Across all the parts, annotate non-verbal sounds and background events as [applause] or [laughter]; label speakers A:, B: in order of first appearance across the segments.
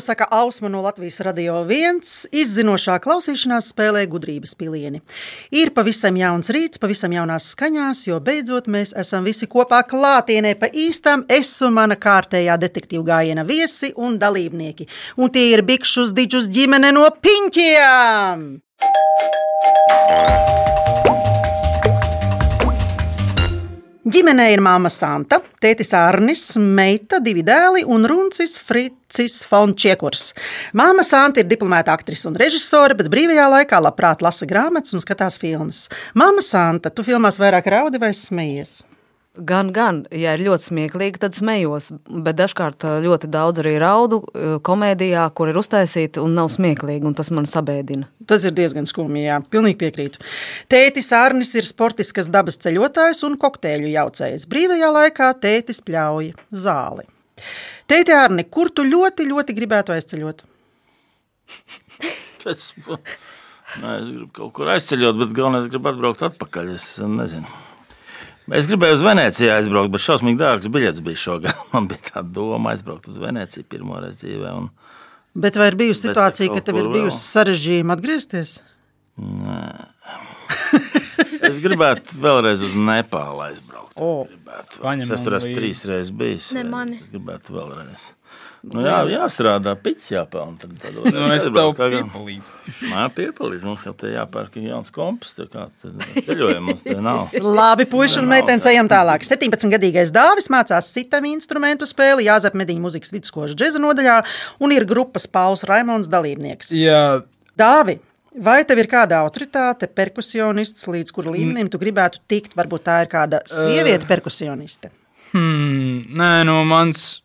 A: Rītu, saka Ausma no Latvijas Radio 1. Izzinošā klausīšanās spēlē gudrības pilieni. Ir pavisam jauns rīts, pavisam jaunās skaņās, jo beidzot mēs esam visi kopā klātienē pa īstam es un mana kārtējā detektīva gājiena viesi un dalībnieki. Un tie ir Bikšus Diģus ģimene no Piņķiem! Ģimenē ir māma Santa, tētis Arnis, meita, divi dēli un runcis Fricis Fončiekurs. Māma Santa ir diplomēta aktrise un režisore, bet brīvajā laikā labprāt lasa grāmatas un skatās filmas. Māma Santa, tu filmās vairāk raudi vai smejies?
B: Gan, gan, ja ir ļoti smieklīgi, tad smējos, bet dažkārt ļoti daudz arī raudu komēdijā, kur ir uztaisīta un nav smieklīgi, un tas man sabēdina.
A: Tas ir diezgan skumji, jā, pilnīgi piekrītu. Tētis Arnis ir sportiskas dabas ceļotājs un kokteļu jaucējs. Brīvajā laikā tētis pļauj zāli. Tēti Arni, kur tu ļoti, ļoti gribētu aizceļot? [laughs]
C: Pēc, nē, es gribu kaut kur aizceļot, bet galvenais gribu atbraukt atpakaļ. Es nezinu. Es gribēju uz Venēciju aizbraukt, bet šausmīgi dārgs biļets bija šogad. [laughs] Man bija tā doma aizbraukt uz Venēciju pirmo reizi dzīvē. Un...
A: Bet vai ir bijusi situācija, ka tev ir bijusi sarežģījuma atgriezties?
C: Nē. es gribētu vēlreiz uz Nepālu aizbraukt.
A: O,
C: gribētu. Es tur esmu trīs reizes bijis.
D: Ne mani.
C: Es gribētu vēlreiz. Nu, jā, jāstrādā, pits jāpelna.
E: Nu, es tev piepalīdzu.
C: Mā piepalīdz, mums jau te jāpērk jauns kompas, tā kā ceļojums te nav.
A: Labi, puiši un meitenes ejam tālāk. 17-gadīgais Dāvis mācās citam instrumentu spēli Jāzep Medīņu muzikas vidusskolas džeza nodaļā un ir grupas Pauls Raimons dalībnieks.
E: Jā,
A: Dāvi, vai tev ir kāda autoritāte, perkusionists, līdz kura līmenim tu gribētu tikt? Varbūt tā ir kāda sieviete perkusioniste.
E: hmm, nē, no mans.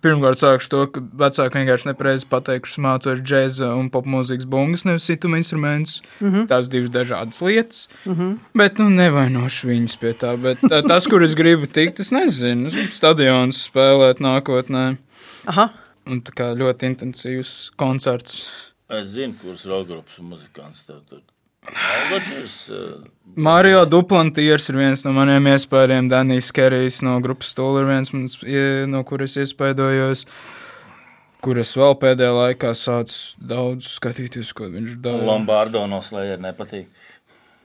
E: Pirmkārt, sākšu to, ka vecāki vienkārši nepareizi pateikuši, mācos džēza un popmūzikas bungas, nevis situma instrumentus. Mm -hmm. Tās divas dažādas lietas. Mm -hmm. Bet, nu, nevainošu viņus pie tā. Bet tā, tas, kur es gribu tikt, es nezinu. Es gribu stadionus spēlēt nākotnē.
A: Aha.
E: Un tā kā ļoti intensīvs koncerts.
C: Es zinu, kuras rokas un muzikants tev tur. Algodžers,
E: Mario Duplantiers ir viens no maniem iespējām. Danijs Kerijs no grupas Stūra ir viens, mans, no kuras iespējojos. Kuras vēl pēdējā laikā sācis daudz skatīties, ko viņš dara.
C: Lombardo no Slayer nepatīk.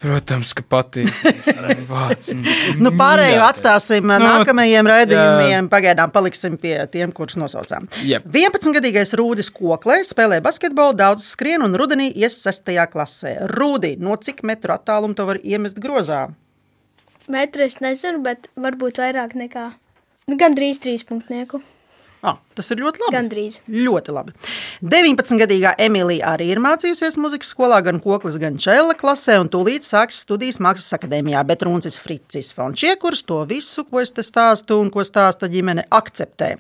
E: Protams, ka patīk. [laughs]
A: Nu, pārējo atstāsim
E: Nu,
A: nākamajiem raidījumiem. Pagaidām paliksim pie tiem, kurus nosaucām.
E: Jep.
A: 11-gadīgais Rūdis Koklē spēlē basketbolu, daudz skrien un rudenī ies 6. klasē. Rūdi, no cik metru attālumu to var iemest grozā?
D: Metru es nezinu, bet varbūt vairāk nekā. Nu, Gan drīz trīs punktnieku.
A: Ah, tas ir ļoti labi.
D: Gan drīz.
A: Ļoti labi. 19-gadīgā Emīlija arī ir mācījusies muzikas skolā, gan koklis, gan čēla klasē, un tūlīt sāks studijas mākslas akadēmijā. Bet Runcis Fricis Fončiekurs to visu, ko es te stāstu un ko stāsta ģimene, akceptē.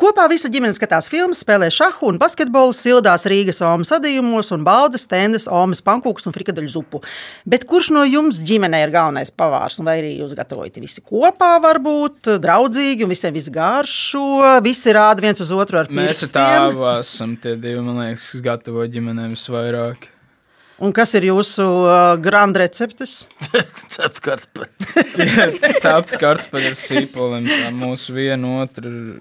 A: Kopā visa ģimene skatās filmas, spēlē šahu un basketbolu, sildās Rīgas omas sadījumos un bauda stendes, omas pankūks un frikadeļu zupu. Bet kurš no jums ģimenē ir galvenais pavārs? Vai arī jūs gatavojat visi kopā, varbūt draudzīgi un visiem viss garšo? Visi rāda viens uz otru ar
E: Mēs
A: pirkstiem?
E: tēvu esam tie divi, man liekas, kas gatavo ģimenēm visvairāk.
A: Un kas ir jūsu uh, grand receptes? [laughs]
C: Cept kartupeļu. [laughs]
E: Cepta kartupeļu ar sīpoliem, tā mūsu viena otra. ir-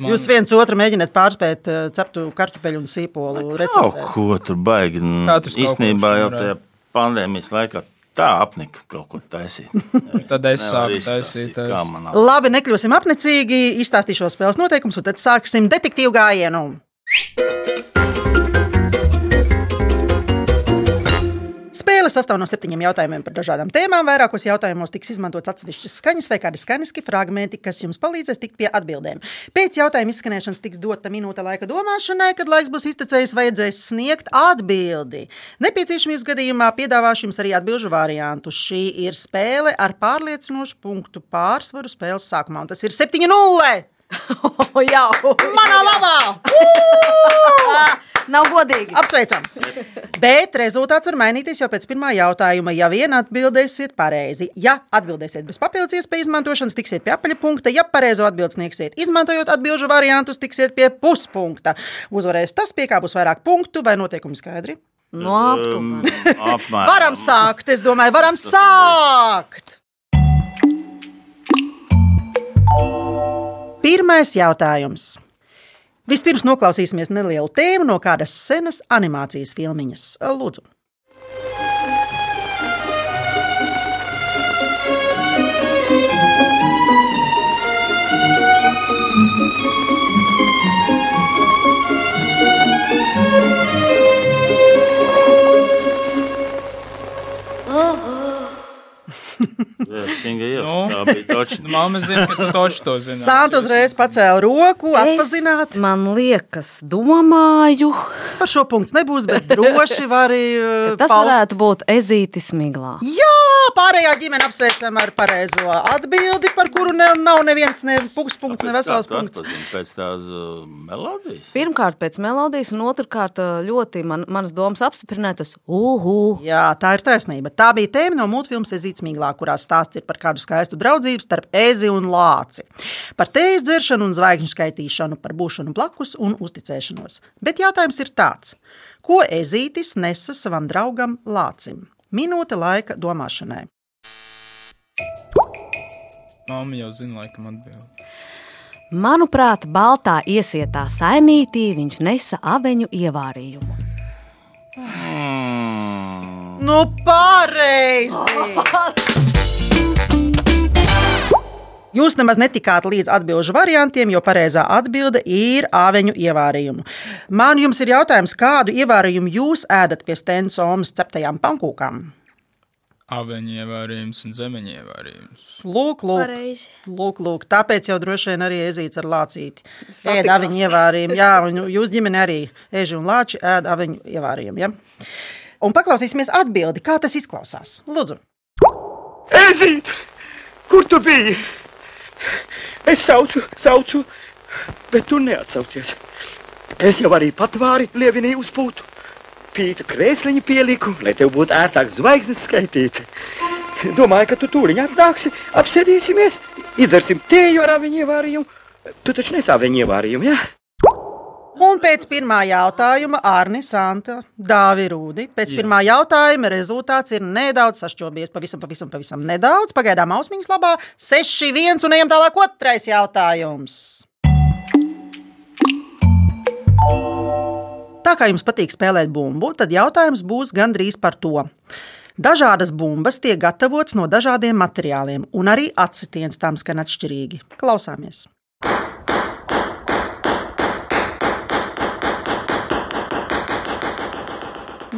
E: Man,
A: Jūs viens otru mēģināt pārspēt uh, ceptu kartupeļu un sīpolu
C: Kaut
A: receptē.
C: ko tur baigi.
E: Kaut
C: Īstenībā jau tajā pandēmijas laikā tā apnika kaut ko taisīt. [laughs]
E: Tad es sāku taisīt, es-
C: man
A: Labi, nekļūsim apnicīgi, izstāstīšu spēles noteikumus, un tad sāksim detektīvu gājienu. Spēle sastāv no septiņiem jautājumiem par dažādām tēmām. Vairākos jautājumos tiks izmantots atsevišķas skaņas vai kādi skaņiski fragmenti, kas jums palīdzēs tikt pie atbildēm. Pēc jautājuma izskanēšanas tiks dota minūte laika domāšanai, kad laiks būs iztecējis, vajadzēs sniegt atbildi. Nepieciešamības gadījumā piedāvāšu jums arī atbildžu variantu. Šī ir spēle ar pārliecinošu punktu pārsvaru spēles sākumā, un tas ir 7-0!
B: Jā,
A: Manā labā! [laughs]
B: nav godīgi.
A: Apsveicam! Bet rezultāts var mainīties jau pēc pirmā jautājuma. Ja vien atbildēsiet pareizi, ja atbildēsiet bez papildus iespēju izmantošanas, tiksiet pie apaļa punkta. Ja pareizo atbildi sniegsiet, izmantojot atbildžu variantus, tiksiet pie puspunkta. Uzvarēs tas, pie kā būs vairāk punktu vai noteikumi skaidri.
B: No aptuveni.
C: apmēram.
A: Varam sākt, es domāju, varam sākt! Pirmais jautājums. Vispirms noklausīsimies nelielu tēmu no kādas senas animācijas filmiņas. Lūdzu!
C: Singa jau
E: Nu.
C: tā bija toča. [laughs]
E: Māma zina, ka tu taču to zini. [laughs]
A: Santa uzreiz pacēla roku, atpazināt.
B: Es, man liekas, domāju,
A: Par šo punktu nebūs, bet droši var arī uh,
B: tas
A: paust.
B: varētu būt ezītis miglā.
A: Jā, pārējā ģimene apsveicam ar pareizo atbildi, par kuru ne, nav neviens ne puspunkts, ne vesels punkts.
C: Pēc tās uh, melodijas.
B: Pirmkārt, pēc melodijas, un otrkārt, ļoti man, manas domas apstiprinātas. Uhu!
A: Jā, tā ir taisnība. Tā bija tēma no multfilmas Ezīts Miglā, kurā stāsts ir par kādu skaistu draudzību starp ezi un lāci. Par tējas dzeršanu un zvaigžņu skaitīšanu, par būšanu blakus un uzticēšanos. Bet jautājums ir tāds. Ko ezītis nesa savam draugam lācim? Minūte laika domāšanai.
E: Māma jau zina, laikam, atbildēt.
B: Manuprāt, baltā iesietā sainītī viņš nesa aveņu ievārījumu.
C: Mm.
A: Nu, pareizi! [laughs] Jūs nemaz netikāt līdz atbildžu variantiem, jo pareizā atbilde ir āveņu ievārījumu. Man jums ir jautājums, kādu ievārījumu jūs ēdat pie Stensomas ceptajām pankūkām?
E: Aveņu ievārījums un zemeņu ievārījums.
A: Lūk, lūk,
D: Pareizi.
A: lūk, lūk. Tāpēc jau droši vien arī ezīts ar lācīti. Ēd aviņu ievārījumu. Jā, un jūs ģimene arī eži un lāči ēd aviņu ievārījumu. Ja? Un paklausīsimies atbildi, kā tas izklausās. Lūdzu!
F: Ezīt, kur tu biji? Es saucu, saucu, bet tu neatsaucies. Es jau arī patvēri lievinī uz pūtu. Pīta krēsliņu pieliku, lai tev būtu ērtāk zvaigznes skaitīt. Domāju, ka tu tūliņ atnāksi, apsēdīsimies, iedzersim tēju ar viņu ievārījumu. Tu taču nesāvi viņu ievārījumu, jā? Ja?
A: Un pēc pirmā jautājuma Arni Santa dāvi rūdi. Pēc pirmā jautājuma rezultāts ir nedaudz sašķobies. Pavisam, pavisam, pavisam nedaudz. Pagaidām ausmiņas labā. 6, 1 un ejam tālāk. Otrais jautājums. Tā kā jums patīk spēlēt bumbu, tad jautājums būs gandrīz par to. Dažādas bumbas tiek gatavotas no dažādiem materiāliem, un arī atsitiens tam skan atšķirīgi. Klausāmies!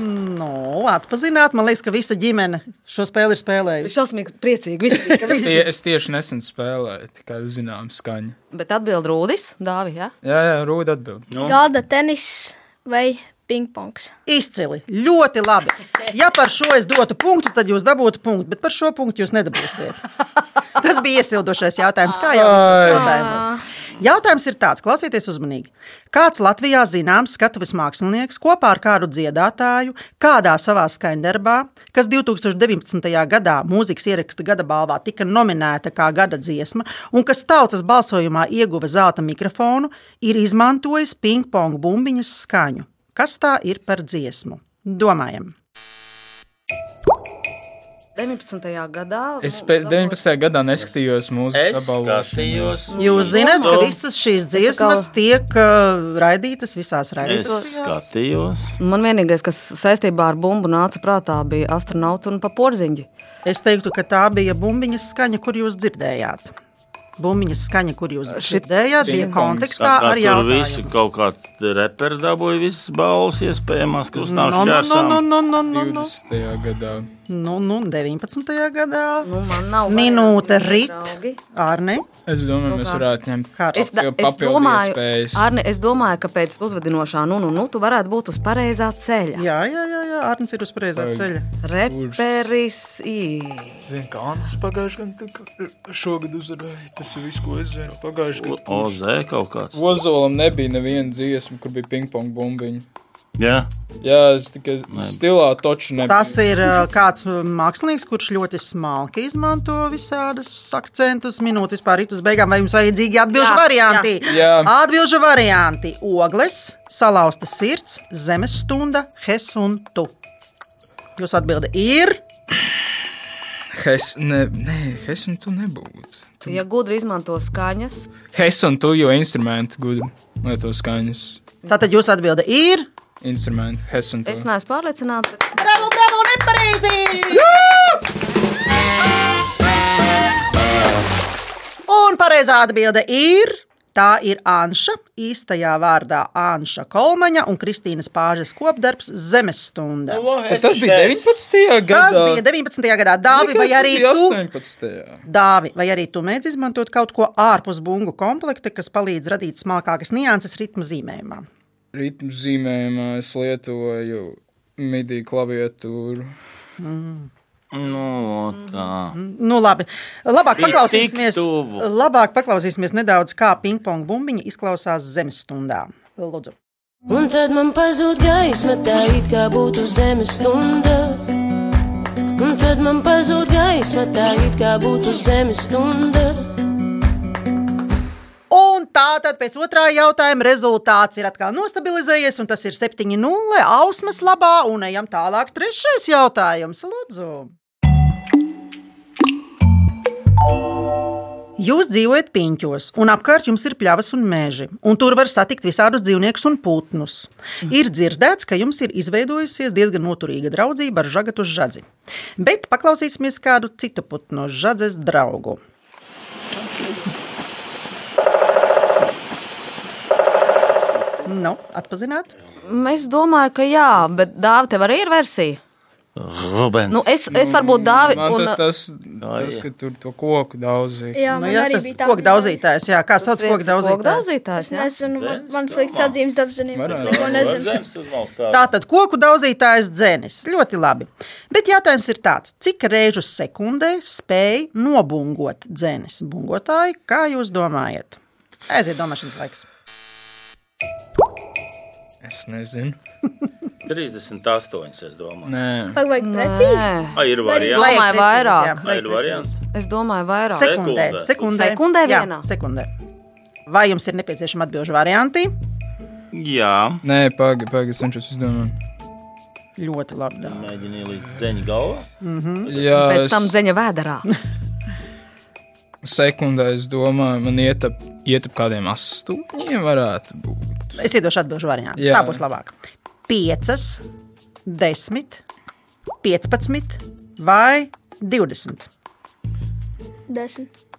A: Nu, atpazināt, man liekas, ka visa ģimene šo spēli ir
B: Viņš
A: spēlējusi.
B: šausmīgi priecīgi. Visi, ka
E: Es,
B: visi.
E: tie, es tieši nesen spēlēju, kā zināms, skaņa.
B: Bet atbild Rūdis, Dāvi, ja?
E: Jā, jā, rūda atbild.
C: Nu,
D: Galda tenis vai pingpongs.
A: Izcili, ļoti labi. Ja par šo es dotu punktu, tad jūs dabūtu punktu, bet par šo punktu jūs nedabūsiet. [laughs] Tas bija iesildošais jautājums, kā jau jautājumos. Jautājums ir tāds, klausieties uzmanīgi. Kāds Latvijā zināms skatuves mākslinieks kopā ar kādu dziedātāju, kādā savā skaņdarbā, kas 2019. gadā mūzikas ieraksta gada balvā tika nominēta kā gada dziesma, un kas tautas balsojumā ieguva zelta mikrofonu, ir izmantojis ping-pong bumbiņas skaņu. Kas tā ir par dziesmu? Domājam!
B: 19. gadā.
E: Es pēc 19. gadā neskatījos
C: Es
E: mūzikas
C: skatījos.
A: Jūs zināt, ka visas šīs dziesmas tiek uh, raidītas visās
C: Es
A: raidījumos.
C: skatījos.
B: Man vienīgais, kas saistībā ar bumbu nāca prātā, bija astronauts un paporziņģi.
A: Es teiktu, ka tā bija bumbiņas skaņa, kur jūs dzirdējāt. Bumbiņas skaņa, kur jūs dzirdējāt, bija kontekstā
C: Tā,
A: ar
C: tur visu
A: jautājumu.
C: kaut kā reperi dabūja visas balvas iespējamās, kas nav
A: No, no, no,
C: šķērsām.
A: no, no, no, no, no.
E: 20. gadā.
A: Nu, nu, 19. gadā.
B: Nu, man nav
A: Minūte rit. Arne,
E: Es domāju, mēs varētu ņemt
A: Kāds?
B: Es, da, es,
E: papildu
B: domāju,
E: iespējas.
B: Arne, es domāju, ka pēc uzvedinošā nu, nu, nu, tu varētu būt uz pareizā ceļa.
A: jā, jā, jā, jā Arnis ir uz pareizā
E: Vai-
A: ceļa.
B: Reperis ir.
E: Zinu, kā Ants pagājušajā gadā šogad uzvarēja. Tas ir viss, ko es zinu. Pagājušajā gadā.
C: Ozē kaut kāds.
E: Ozolam nebija neviena dziesma, kur bija ping-pong bumbiņa.
C: Jā,
E: Jā, es tikai stilā toču nebiju.
A: Tas ir uh, kāds uh, mākslinieks, kurš ļoti smalki izmanto visādus akcentus. Minūti vispār uz beigām, vai jums vajadzīgi atbildžu
B: Jā,
A: varianti?
E: jā. Jā.
A: Atbildžu varianti - ogles, salauzta sirds, zemes stunda, hes un tu. Jūsu atbilde ir.
E: Hes, ne, nē, Hesam tu nebūtu.
B: Ja gudri izmanto skaņas,
E: Hes un tu, jo instrumenti gudri lieto skaņas.
A: Tātad jūsu atbilde ir.
E: Instrumenti, hes un tu.
B: es neesmu pārliecināta. bet
A: Bravo, bravo, nepareizi! Un pareizā atbilde ir. Tā ir Anša, īstajā vārdā Anša Kolmaņa un Kristīnas Pāžas kopdarbs Zemesstunda.
E: Bet tas bija 19. gadā.
A: Tas bija 19. gadā. Dāvi, vai arī tu,
E: bija 18.
A: Dāvi, vai arī tu mēdz izmantot kaut ko ārpus bungu komplekta, kas palīdz radīt smalkākas nianses ritmu zīmējumā?
E: Ritmu zīmējumā es lietoju midi klaviatūru.
C: Nu, tā.
A: Nu, labi. Labāk paklausīsimies, labāk paklausīsimies nedaudz, kā pingpong bumbiņa izklausās Zemesstundā. Lūdzu.
G: Un tad man pazūd gaisma, tā it kā būtu zemes stunda. Un tad man pazūd gaisma, tā it kā būtu zemes stunda.
A: Tātad pēc otrā jautājuma rezultāts ir atkal nostabilizējies, un tas ir 7-0 ausmas labā, un ejam tālāk. Trešais jautājums, lūdzu. Jūs dzīvojat piņķos, un apkārt jums ir pļavas un meži, un tur var satikt visādus dzīvniekus un putnus. Ir dzirdēts, ka jums ir izveidojusies diezgan noturīga draudzība ar žagatu žadzi. Bet paklausīsimies kādu citu putnu žadzes draugu. Nu, atpazināt?
B: Es domāju, ka jā, bet dāvā tev arī ir versija.
C: Rubens.
B: Nu, es, es varbūt dāvi. Un,
E: tas, tas, tas, ka tur to koku daudzīja.
D: Jā,
A: Nu, jā,
D: arī
A: tas
D: bija tā.
A: koku daudzītājs, jā, kā sauc koku
B: koku
A: daudzītājs.
B: daudzītājs.
D: Es
B: jā.
D: nezinu, man, man slikts atzīmes dabzinība.
A: Tātad koku daudzītājs dzēnis. Ļoti labi. Bet jautājums ir tāds, cik reižu sekundē spēj nobungot dzēnis? Bungotāji, kā jūs domājat? Aiziet domāšanas laiks.
E: Es nezinu. [laughs]
C: 38, es domāju.
E: Nē,
D: Pagaidām, precīzi.
C: Ah, ir
B: es
C: variants.
A: Vajag
B: domāju, vairāk.
A: vajag
C: ir variants.
B: Es domāju, vairāk.
A: Sekundē,
C: Sekundē.
A: sekundē,
B: Sekundē
A: Jā,
B: vienā.
A: sekundē. Vai jums ir nepieciešama atbildžu varianti?
C: Jā,
E: nē pagaidi, pagaidi, es cenšos izdomāt.
A: Ļoti labi. dā.
C: mēģini ielīst zeņu galvā.
E: Jā,
B: Pēc
E: es
B: tam dzeņa vēderā. [laughs]
E: sekundē es domāju, man ietap, ietap kādiem astoņiem varētu būt.
A: Es iedošu atbildžu variantu.
E: Jā.
A: Tā būs labāk. 5, 10, 15 vai 20.
D: Desmit. E-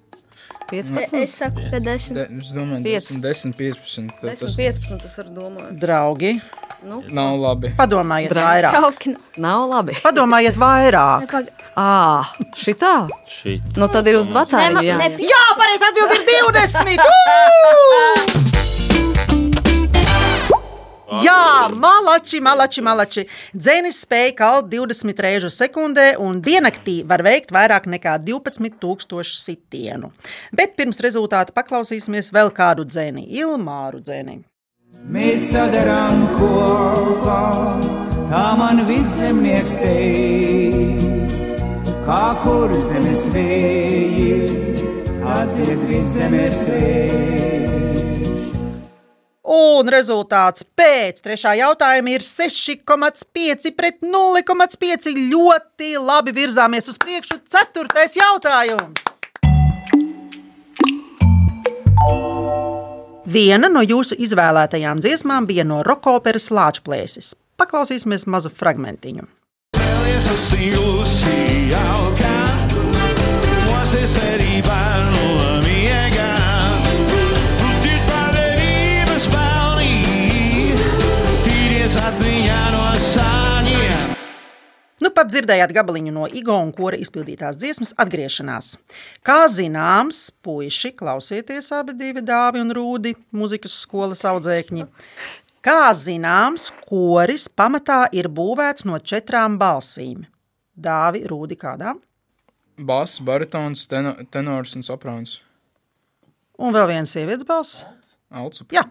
B: 15.
D: Es saku, ka desmit.
E: De, es domāju,
B: Piec.
E: 10, 15. tad Tas
B: 10, 15. Tas ir domāju.
A: Draugi,
E: nav labi.
A: padomājiet
B: Draugi.
A: vairāk.
D: Trauki.
B: Nav labi.
A: Padomājiet vairāk.
B: Ā, šitā.
C: Šī.
B: Nu, tad ir uz vecāku. Jā,
D: ne,
A: Jā, pareizi atbild ir 20! Ū! [laughs] Jā, malači, malači, malači. Dzēnis spēja kalt 20 reizes sekundē, un diennaktī var veikt vairāk nekā 12,000 sitienu. Bet pirms rezultātu paklausīsimies vēl kādu dzēni, Ilmāru dzēni.
H: Mēs sadarām kopā, tā man vidzemnieks teiks, kā kur zemes vēji, atdzied vidzemes vējš.
A: Un rezultāts pēc trešā jautājuma ir 6,5 pret 0,5. Ļoti labi virzāmies uz priekšu. Ceturtais jautājums. Viena no jūsu izvēlētajām dziesmām bija no roka operas Lāčplēsis. Paklausīsimies mazu fragmentiņu.
I: Esa sin Lucialca, moase seriba no
A: Nu, pat dzirdējāt gabaliņu no Igaunijas kora izpildītās dziesmas atgriešanās. Kā zināms, puiši, klausieties abi divi dāvi un rūdi, muzikas skolas audzēkņi. Kā zināms, koris pamatā ir būvēts no četrām balsīm. Dāvi, rūdi kādām?
E: Bass, baritons, teno, tenors un soprāns.
A: Un vēl viens sievietes balss.
E: Alts.
A: Jā.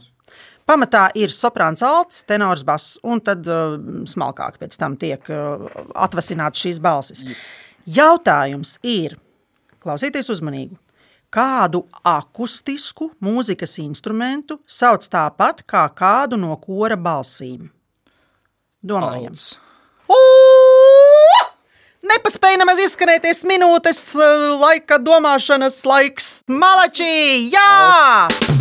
A: Pamatā ir soprāns, alts, tenors, bass, un tad uh, smalkāk pēc tam tiek uh, atvasināts šīs balsis. Jautājums ir, klausieties uzmanīgi, kādu akustisku mūzikas instrumentu sauc tāpat kā kādu no kora balsīm? Domājam.
E: Alts.
A: Nepaspēja nemaz izskanēties minūtes eh, laika, domāšanas laiks. Malačī! Jā!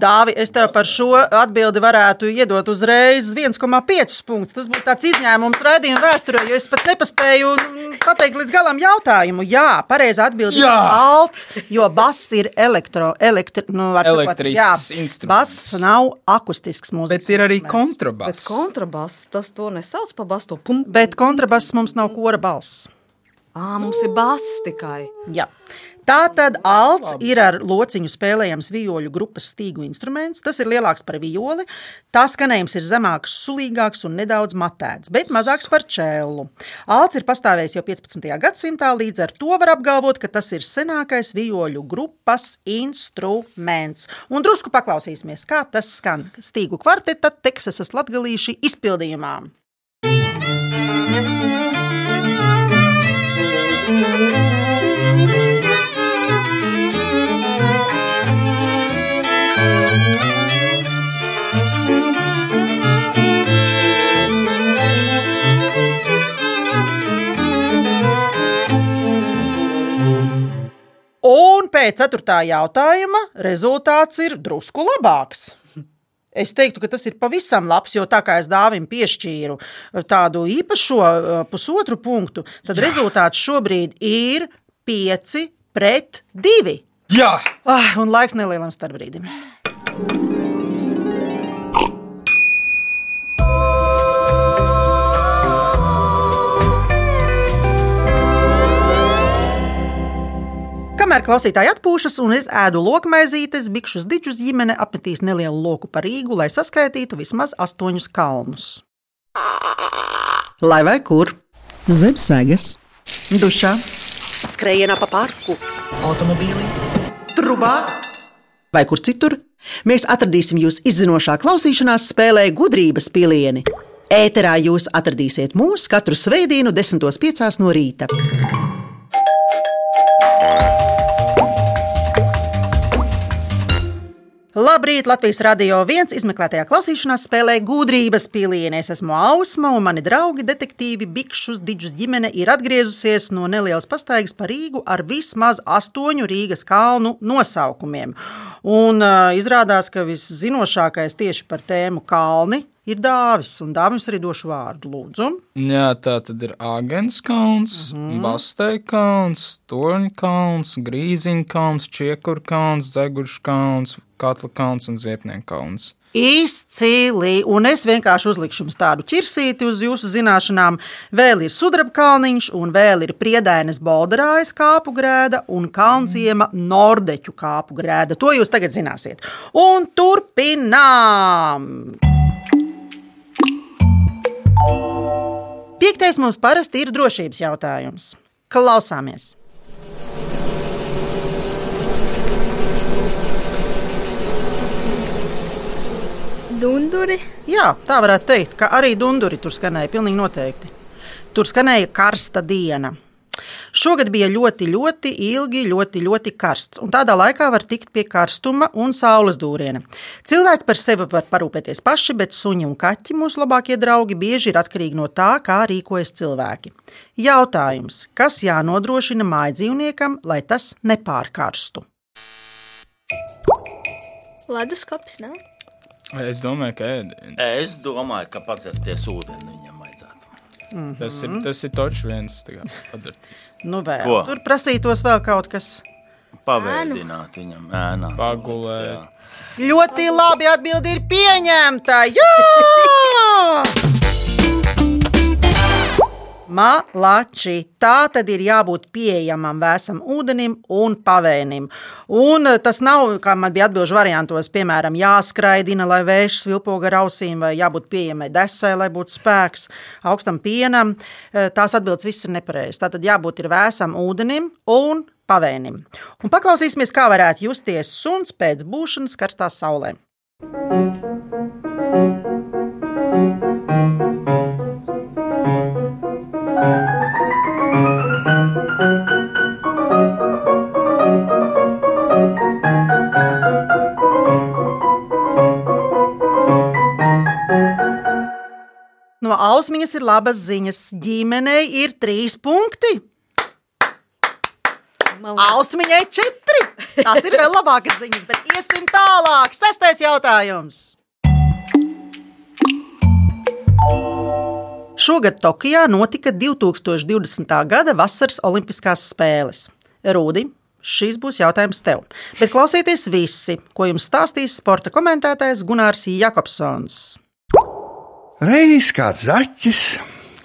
A: Dāvi, es tev par šo atbildi varētu iedot uzreiz 1,5 punktus. Tas būtu tāds izņēmums raidījuma vēsturē, jo es pat nepaspēju mm, pateikt līdz galam jautājumu. Jā, pareizā atbilde ir
E: Jā!
A: alts, jo bass ir elektro, elektri, nu,
E: Elektrisks
A: jā,
E: instruments.
A: Bass nav akustisks mūzikas.
E: Bet ir arī kontrabass.
B: Kontrabass, tas to nesauc par bastu. Pum.
A: Bet kontrabass mums nav kora balss.
B: Ā, mums ir bass tikai.
A: Jā. Tā tad alts ir ar lociņu spēlējams vijoļu grupas stīgu instruments. Tas ir lielāks par violi. Tā skanējums ir zemāks, sulīgāks un nedaudz matēts, bet mazāks par čēlu. Alts ir pastāvējis jau 15. gadsimtā, līdz ar to var apgalvot, ka tas ir senākais vijoļu grupas instruments. Un drusku paklausīsimies, kā tas skan stīgu kvarteta Teksasas latgalīši izpildījumā. Un pēc ceturtā jautājuma rezultāts ir drusku labāks. Es teiktu, ka tas ir pavisam labs, jo tā kā es dāvim piešķīru tādu īpašo uh, pusotru punktu, tad Jā. rezultāts šobrīd ir 5 pret 2.
E: Jā,
A: Ah, un laiks nelielam starpbrīdim. Kamēr klausītāji atpūšas un es ēdu lokmaizītes, bikšus dičus ģimene apmetīs nelielu loku par Rīgu, lai saskaitītu vismaz astoņus kalnus. Lai vai kur? Zem sēgas, dušā, skrējienā pa parku, automobīlī, trubā vai kur citur. Mēs atradīsim jūs izzinošā klausīšanās spēlē gudrības pilieni. Ēterā jūs atradīsiet mūs katru svētdienu, 10.5. no rīta. Labrīt! Latvijas radio viens izmeklētajā klausīšanās spēlē gudrības pilieni. Es esmu Ausma, un mani draugi, detektīvi Bikšus Digus ģimene ir atgriezusies no nelielas pastaigas pa Rīgu ar vismaz astoņu Rīgas kalnu nosaukumiem. Un uh, izrādās, ka viszinošākais tieši par tēmu kalni ir dāvis, un dāvis arī došu vārdu. Lūdzu!
E: Jā, tā tad ir Agenskalns, mm -hmm. Basteikalns, Torņkalns, Grīziņkalns, Čiekurkalns, Zegurškalns, Katlakauns un Ziepniekalns.
A: Izcili, un es vienkārši uzlikšu jums tādu ķirsīti uz jūsu zināšanām. Vēl ir sudraba kalniņš, un vēl ir priedainas bolderājas kāpu grēda un kalnciema nordeķu kāpu grēda. To jūs tagad zināsiet. Un turpinām! Piektais mums parasti ir drošības jautājums. Klausāmies!
D: Dunduri.
A: Jā, tā varētu teikt, ka arī dunduri tur skanēja. Pilnīgi noteikti. Tur skanēja karsta diena. Šogad bija ļoti, ļoti ilgi, ļoti, ļoti karsts, un tādā laikā var tikt pie karstuma un saules dūriena. Cilvēki par sevi var parūpēties paši, bet suņi un kaķi, mūsu labākie draugi, bieži ir atkarīgi no tā, kā rīkojas cilvēki. Jautājums, kas jānodrošina mājdzīvniekam, lai tas nepārkarstu?
D: Leduskapis, ne?
E: Es domāju, ka ēdiens.
C: Es domāju, ka padzerties ūdeni.
E: Tas ir, tas ir točs viens padzerties.
A: Nu, vēl.
C: Ko?
A: Tur prasītos vēl kaut kas.
C: Pavēdināt viņam ēnā.
E: Pagulēt.
A: Ļoti labi atbildi ir pieņemta. Jā! [laughs] Malači. Tā tad ir jābūt pieejamam vēsam ūdenim un pavēnim. Un eh, tas nav, kā man bija atbildžu variantos, piemēram, jāskraidina, lai vējš svilpo gar ausīm, vai jābūt pieejamai desai, lai būtu spēks, augstam pienam. Eh, Tās atbildes viss ir nepareizas. Tātad jābūt ir vēsam ūdenim un pavēnim. Un paklausīsimies, kā varētu justies suns pēc būšanas karstā saulē. No Ausmiņas ir labas ziņas. Ģimenei ir trīs punkti. Ausmiņai četri. Tas ir vēl labākas ziņas, bet iesim tālāk. Sestais jautājums. Šogad Tokijā notika 2020. gada vasaras Olimpiskās spēles. Rūdi, šis būs jautājums tev. Bet klausieties visi, ko jums stāstīs sporta komentētājs Gunārs Jakobsons.
J: Reiz kāds zaķis,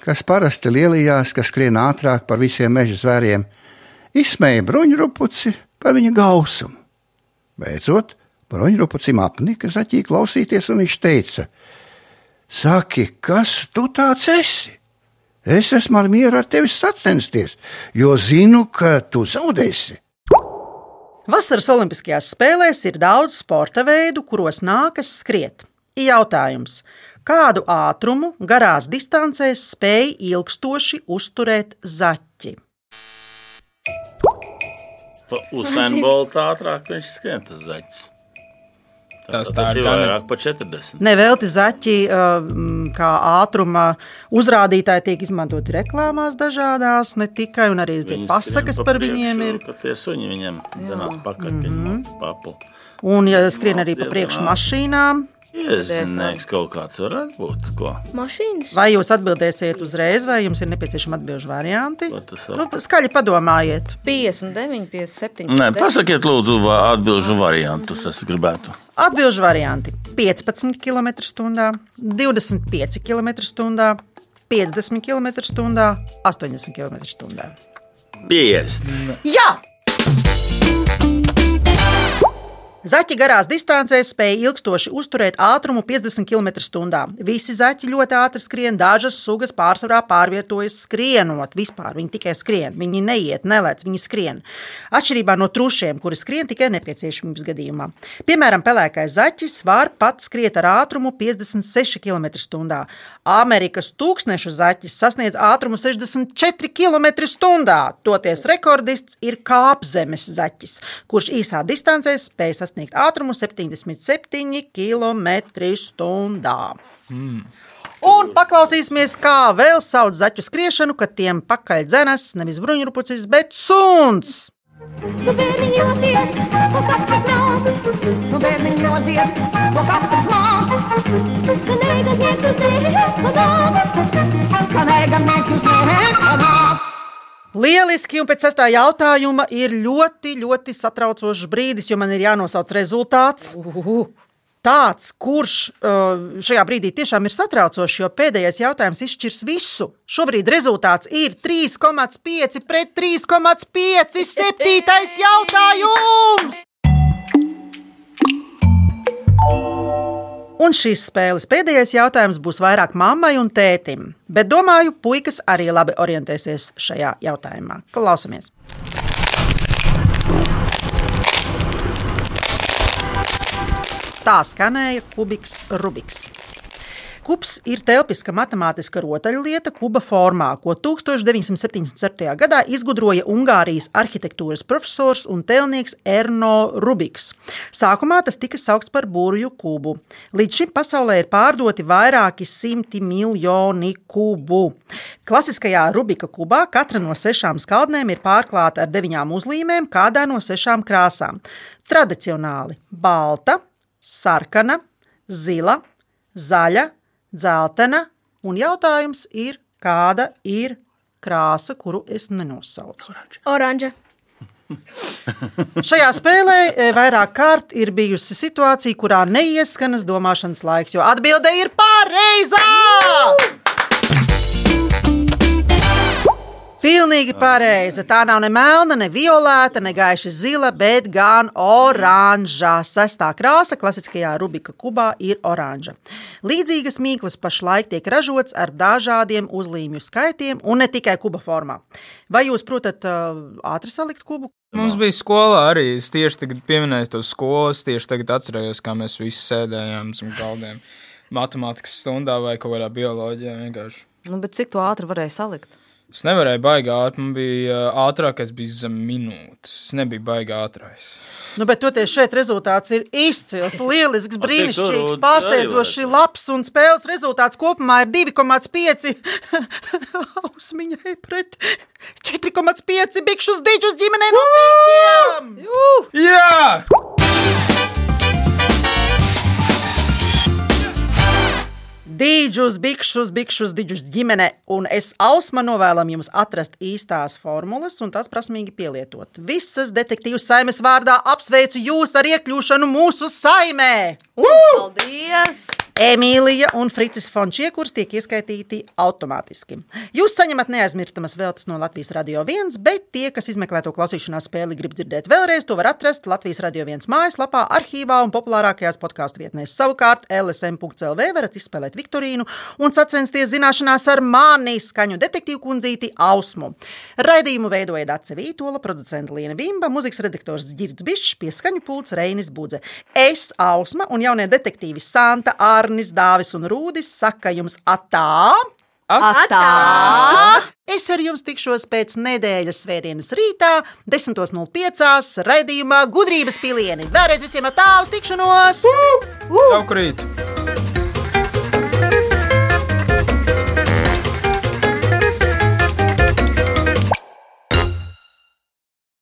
J: kas parasti lielījās, kas skrien ātrāk par visiem meža zvēriem, izsmēja bruņurupuci par viņa gausumu. Beidzot, bruņurupucim apnika zaķī klausīties, un viņš teica: Saki, kas tu tāds esi? Es esmu ar mieru ar tevi sacensties, jo zinu, ka tu zaudēsi.
A: Vasaras Olimpiskajās spēlēs ir daudz sporta veidu, kuros nākas skriet. Jautājums. Kādu ātrumu garās distancēs spēj ilgstoši uzturēt zaķi?
C: Pa Boltā ātrāk viņš skrien tas zaķis.
E: Tas
C: Tas
E: tā
C: ir vairāk par 40.
A: Nevelti zaķi uh, mm, kā ātruma uzrādītāji tiek izmantoti reklāmās dažādās, ne tikai un arī
C: Viņi
A: pasakas
C: skrien
A: par
C: pa
A: viņiem ir.
C: priekšu, Ka tie suņi viņiem zinās pakaļ, ka viņi māca papu.
A: Un, ja skrien arī pa priekšu mašīnām,
C: Iezinājums kaut kāds varētu būt. Ko?
D: Mašīnas.
A: vai jūs atbildēsiet uzreiz, vai jums ir nepieciešami atbildžu varianti? Nu, skaļi padomājiet.
B: 59, 57.
C: Nē, pasakiet, lūdzu, atbilžu variantus. Es gribētu.
A: Atbilžu varianti - 15 km/h, 25 km/h, 50 km/h, 80 km/h.
C: 50.
A: Jā! Zaķi garās distancēs spēja ilgstoši uzturēt ātrumu 50 km/h. Visi zaķi ļoti ātri skrien, dažas sugas pārsvarā pārvietojas skrienot. Vispār viņi tikai skrien, viņi neiet, nelēc, viņi skrien. Atšķirībā no trušiem, kuri skrien tikai nepieciešamības gadījumā. Piemēram, pelēkais zaķis var pat skriet ar ātrumu 56 km/h. Amerikas tūkstnešu zaķis sasniedz ātrumu 64 km/h. Toties rekordists ir kāpzemes zaķis, kurš īsā distancē spēj sasniegt ātrumu 77 km/h. Un paklausīsimies, kā vēl sauc zaķu skriešanu, kad tiem pakaļ dzenas nevis bruņurupucis, bet suns.
K: Nu bērniņ jāziet, ko katrs nav. Nu bērniņ jāziet, ko katrs māc. Ka negan nieks uz nehanā. Ka negan nieks uz nehanā.
A: Lieliski, un pēc sestā jautājuma ir ļoti, ļoti satraucošs brīdis, jo man ir jānosauc rezultāts. Tāds, kurš uh, šajā brīdī tiešām ir satraucošs, jo pēdējais jautājums izšķirs visu. Šobrīd rezultāts ir 3,5 pret 3,5. Septītais jautājums! Un šīs spēles pēdējais jautājums būs vairāk mammai un tētim. Bet domāju, puikas arī labi orientēsies šajā jautājumā. Klausamies! Tā skanēja kubiks Rubiks. Kubs ir telpiska matemātiska rotaļlieta kuba formā, ko 1977. gadā izgudroja Ungārijas arhitektūras profesors un tēlnieks Erno Rubiks. Sākumā tas tika saukts par burbuļu kubu. Līdz šim pasaulē ir pārdoti vairāki simti miljoni kubu. Klasiskajā Rubika kubā katra no sešām skaldnēm ir pārklāta ar deviņām uzlīmēm, kādā no sešām krāsām. Tradicionāli balta, sarkana, zila, zaļa, dzeltena, un jautājums ir, kāda ir krāsa, kuru es nenosaucu.
D: Oranža.
A: Šajā spēlē e, vairāk kārt ir bijusi situācija, kurā neieskanas domāšanas laiks, jo atbilde ir pareizā! Pilnīgi pareizi. Tā nav ne melna, ne violēta, ne gaiša zila, bet gan oranžā. Sestā krāsa klasiskajā Rubika kubā ir oranža. Līdzīgas mīklas pašlaik tiek ražotas ar dažādiem uzlīmju skaitiem un ne tikai kuba formā. Vai jūs protat uh, ātri salikt kubu?
E: Mums bija skolā arī. Es tieši tagad pieminēju to skolu. Es tieši tagad atcerējos, kā mēs visi sēdējām zem galdiem. Matemātikas stundā vai kaut kādā bioloģijā vienkārši.
B: Nu, bet cik to ātri varēja salikt?
E: Es nevarēju baigāt ātri, man bija ātrākais, bija zem minūtes. Es nebiju baigā ātrākais.
A: Nu, bet toties šeit rezultāts ir izcils, [laughs] lielisks, brīnišķīgs, pārsteidzoši labs. Un spēles rezultāts kopumā ir 2,5 [laughs] ausmiņai pret 4,5 bikšus diģus ģimenei no pīķiem.
E: Jā!
A: Dīdžus, bikšus, bikšus, diģus ģimene, un es Ausma novēlam jums atrast īstās formulas un tās prasmīgi pielietot. Visas detektīvu saimes vārdā apsveicu jūs ar iekļūšanu mūsu saimē!
B: Paldies!
A: Emīlija un Fricis Fončiekurs tiek ieskaitīti automātiski. Jūs saņemat neaizmirstamas veltes no Latvijas Radio 1, bet tie, kas izmeklē to klausīšanās spēli, grib dzirdēt vēlreiz, to var atrast Latvijas Radio 1 mājaslapā, arhīvā un populārākajās podkāstu vietnēs. Savukārt LSM.CLV varat izspēlēt Viktorīnu un sacensties zināšanās ar mani skaņu detektīvu kundzīti Ausmu. Raidījumu veidoja Dace Vītola, producenta Liena Vimba, mūzikas redaktors Girds Bišs, pieskaņu pults Reinis Budze. Es, Ausma un jaunie detektīvi Santa, Arnis, Dāvis un Rūdis saka jums atā!
B: Atā!
A: Es ar jums tikšos pēc nedēļas svētdienas rītā, 10.05. raidījumā Gudrības pilieni. Vēlreiz visiem atā uz tikšanos!
E: Jau krīt!